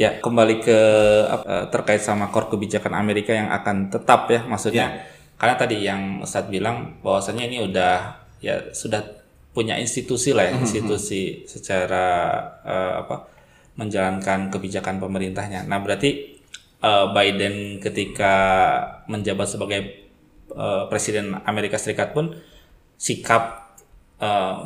Ya, kembali ke uh, terkait sama core kebijakan Amerika yang akan tetap ya, maksudnya ya. karena tadi yang Ustadz bilang bahwasanya ini udah ya sudah punya institusi lah ya, hmm, hmm, hmm. institusi secara uh, apa menjalankan kebijakan pemerintahnya. Nah, berarti uh, Biden ketika menjabat sebagai uh, presiden Amerika Serikat pun sikap uh,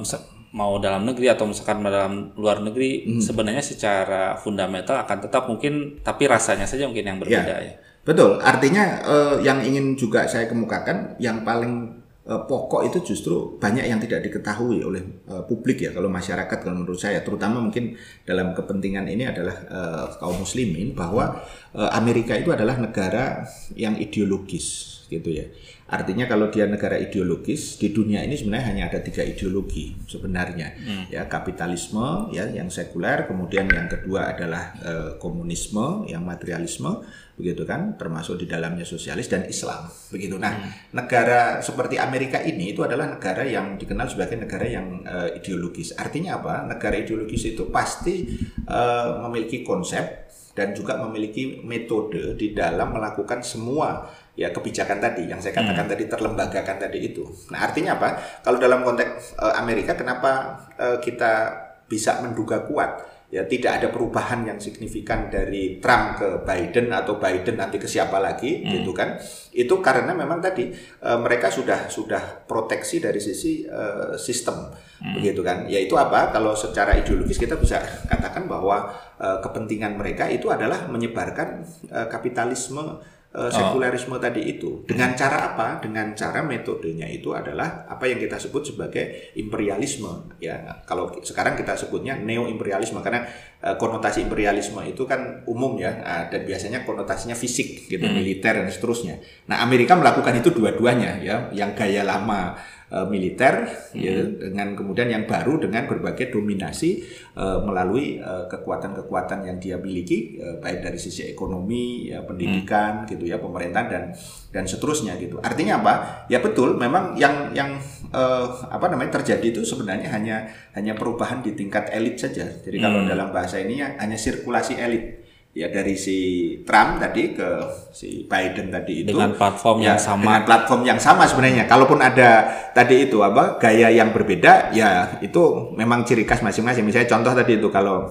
mau dalam negeri atau misalkan dalam luar negeri hmm. sebenarnya secara fundamental akan tetap mungkin tapi rasanya saja mungkin yang berbeda ya. ya. Betul, artinya uh, yang ingin juga saya kemukakan yang paling uh, pokok itu justru banyak yang tidak diketahui oleh uh, publik ya kalau masyarakat kalau menurut saya terutama mungkin dalam kepentingan ini adalah uh, kaum muslimin bahwa uh, Amerika itu adalah negara yang ideologis gitu ya Artinya kalau dia negara ideologis di dunia ini sebenarnya hanya ada tiga ideologi sebenarnya hmm. ya kapitalisme ya yang sekuler kemudian yang kedua adalah e, komunisme yang materialisme begitu kan termasuk di dalamnya sosialis dan Islam begitu. Nah hmm. negara seperti Amerika ini itu adalah negara yang dikenal sebagai negara yang e, ideologis. Artinya apa? Negara ideologis itu pasti e, memiliki konsep dan juga memiliki metode di dalam melakukan semua ya kebijakan tadi yang saya katakan hmm. tadi terlembagakan tadi itu. Nah artinya apa? Kalau dalam konteks uh, Amerika, kenapa uh, kita bisa menduga kuat? Ya tidak ada perubahan yang signifikan dari Trump ke Biden atau Biden nanti ke siapa lagi, hmm. gitu kan? Itu karena memang tadi uh, mereka sudah sudah proteksi dari sisi uh, sistem, hmm. begitu kan? Yaitu apa? Kalau secara ideologis kita bisa katakan bahwa uh, kepentingan mereka itu adalah menyebarkan uh, kapitalisme uh, sekulerisme oh. tadi itu dengan cara apa? Dengan cara metodenya itu adalah apa yang kita sebut sebagai imperialisme ya. Kalau sekarang kita sebutnya neo imperialisme karena uh, konotasi imperialisme itu kan umum ya uh, dan biasanya konotasinya fisik gitu, hmm. militer dan seterusnya. Nah, Amerika melakukan itu dua-duanya ya, yang gaya lama uh, militer hmm. ya, dengan kemudian yang baru dengan berbagai dominasi uh, melalui kekuatan-kekuatan uh, yang dia miliki uh, baik dari sisi ekonomi ya pendidikan hmm. gitu ya pemerintahan dan dan seterusnya gitu artinya apa ya betul memang yang yang uh, apa namanya terjadi itu sebenarnya hanya hanya perubahan di tingkat elit saja jadi hmm. kalau dalam bahasa ini ya, hanya sirkulasi elit ya dari si Trump tadi ke si Biden tadi itu dengan platform ya, yang sama. dengan platform yang sama sebenarnya. Kalaupun ada tadi itu apa gaya yang berbeda ya itu memang ciri khas masing-masing. Misalnya contoh tadi itu kalau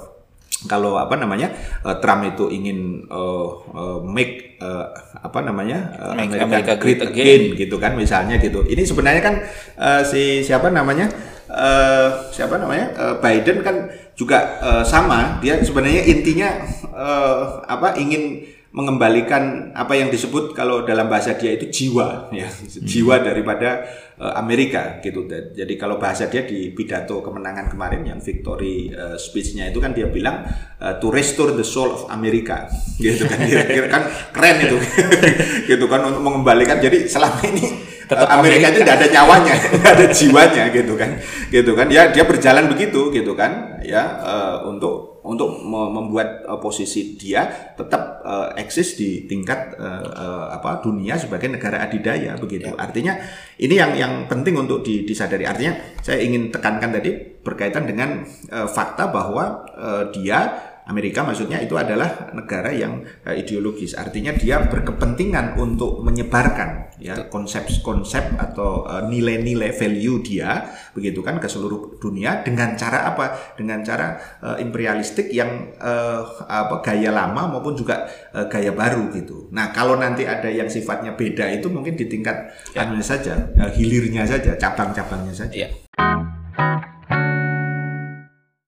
kalau apa namanya uh, Trump itu ingin uh, uh, make uh, apa namanya uh, Amerika, Amerika great, again. again. gitu kan misalnya gitu. Ini sebenarnya kan uh, si siapa namanya uh, siapa namanya? Uh, Biden kan juga uh, sama. Dia sebenarnya intinya uh, apa ingin mengembalikan apa yang disebut kalau dalam bahasa dia itu jiwa ya. Hmm. jiwa daripada uh, Amerika gitu. Jadi kalau bahasa dia di pidato kemenangan kemarin yang victory uh, speech-nya itu kan dia bilang uh, to restore the soul of America. Gitu kan kira-kira kan keren itu. Gitu kan untuk mengembalikan. Jadi selama ini Tetap Amerika, Amerika itu tidak ada nyawanya, tidak ada jiwanya gitu kan, gitu kan. Ya dia berjalan begitu gitu kan, ya uh, untuk untuk membuat uh, posisi dia tetap uh, eksis di tingkat uh, uh, apa dunia sebagai negara adidaya begitu. Ya. Artinya ini yang yang penting untuk disadari. Artinya saya ingin tekankan tadi berkaitan dengan uh, fakta bahwa uh, dia Amerika maksudnya itu adalah negara yang uh, ideologis. Artinya dia berkepentingan untuk menyebarkan ya konsep-konsep atau eh, nilai-nilai value dia begitu kan ke seluruh dunia dengan cara apa? Dengan cara uh, imperialistik yang uh, apa gaya lama maupun juga uh, gaya baru gitu. Nah, kalau nanti ada yang sifatnya beda itu mungkin di tingkat ya. saja, uh, hilirnya saja, cabang-cabangnya saja. Ya.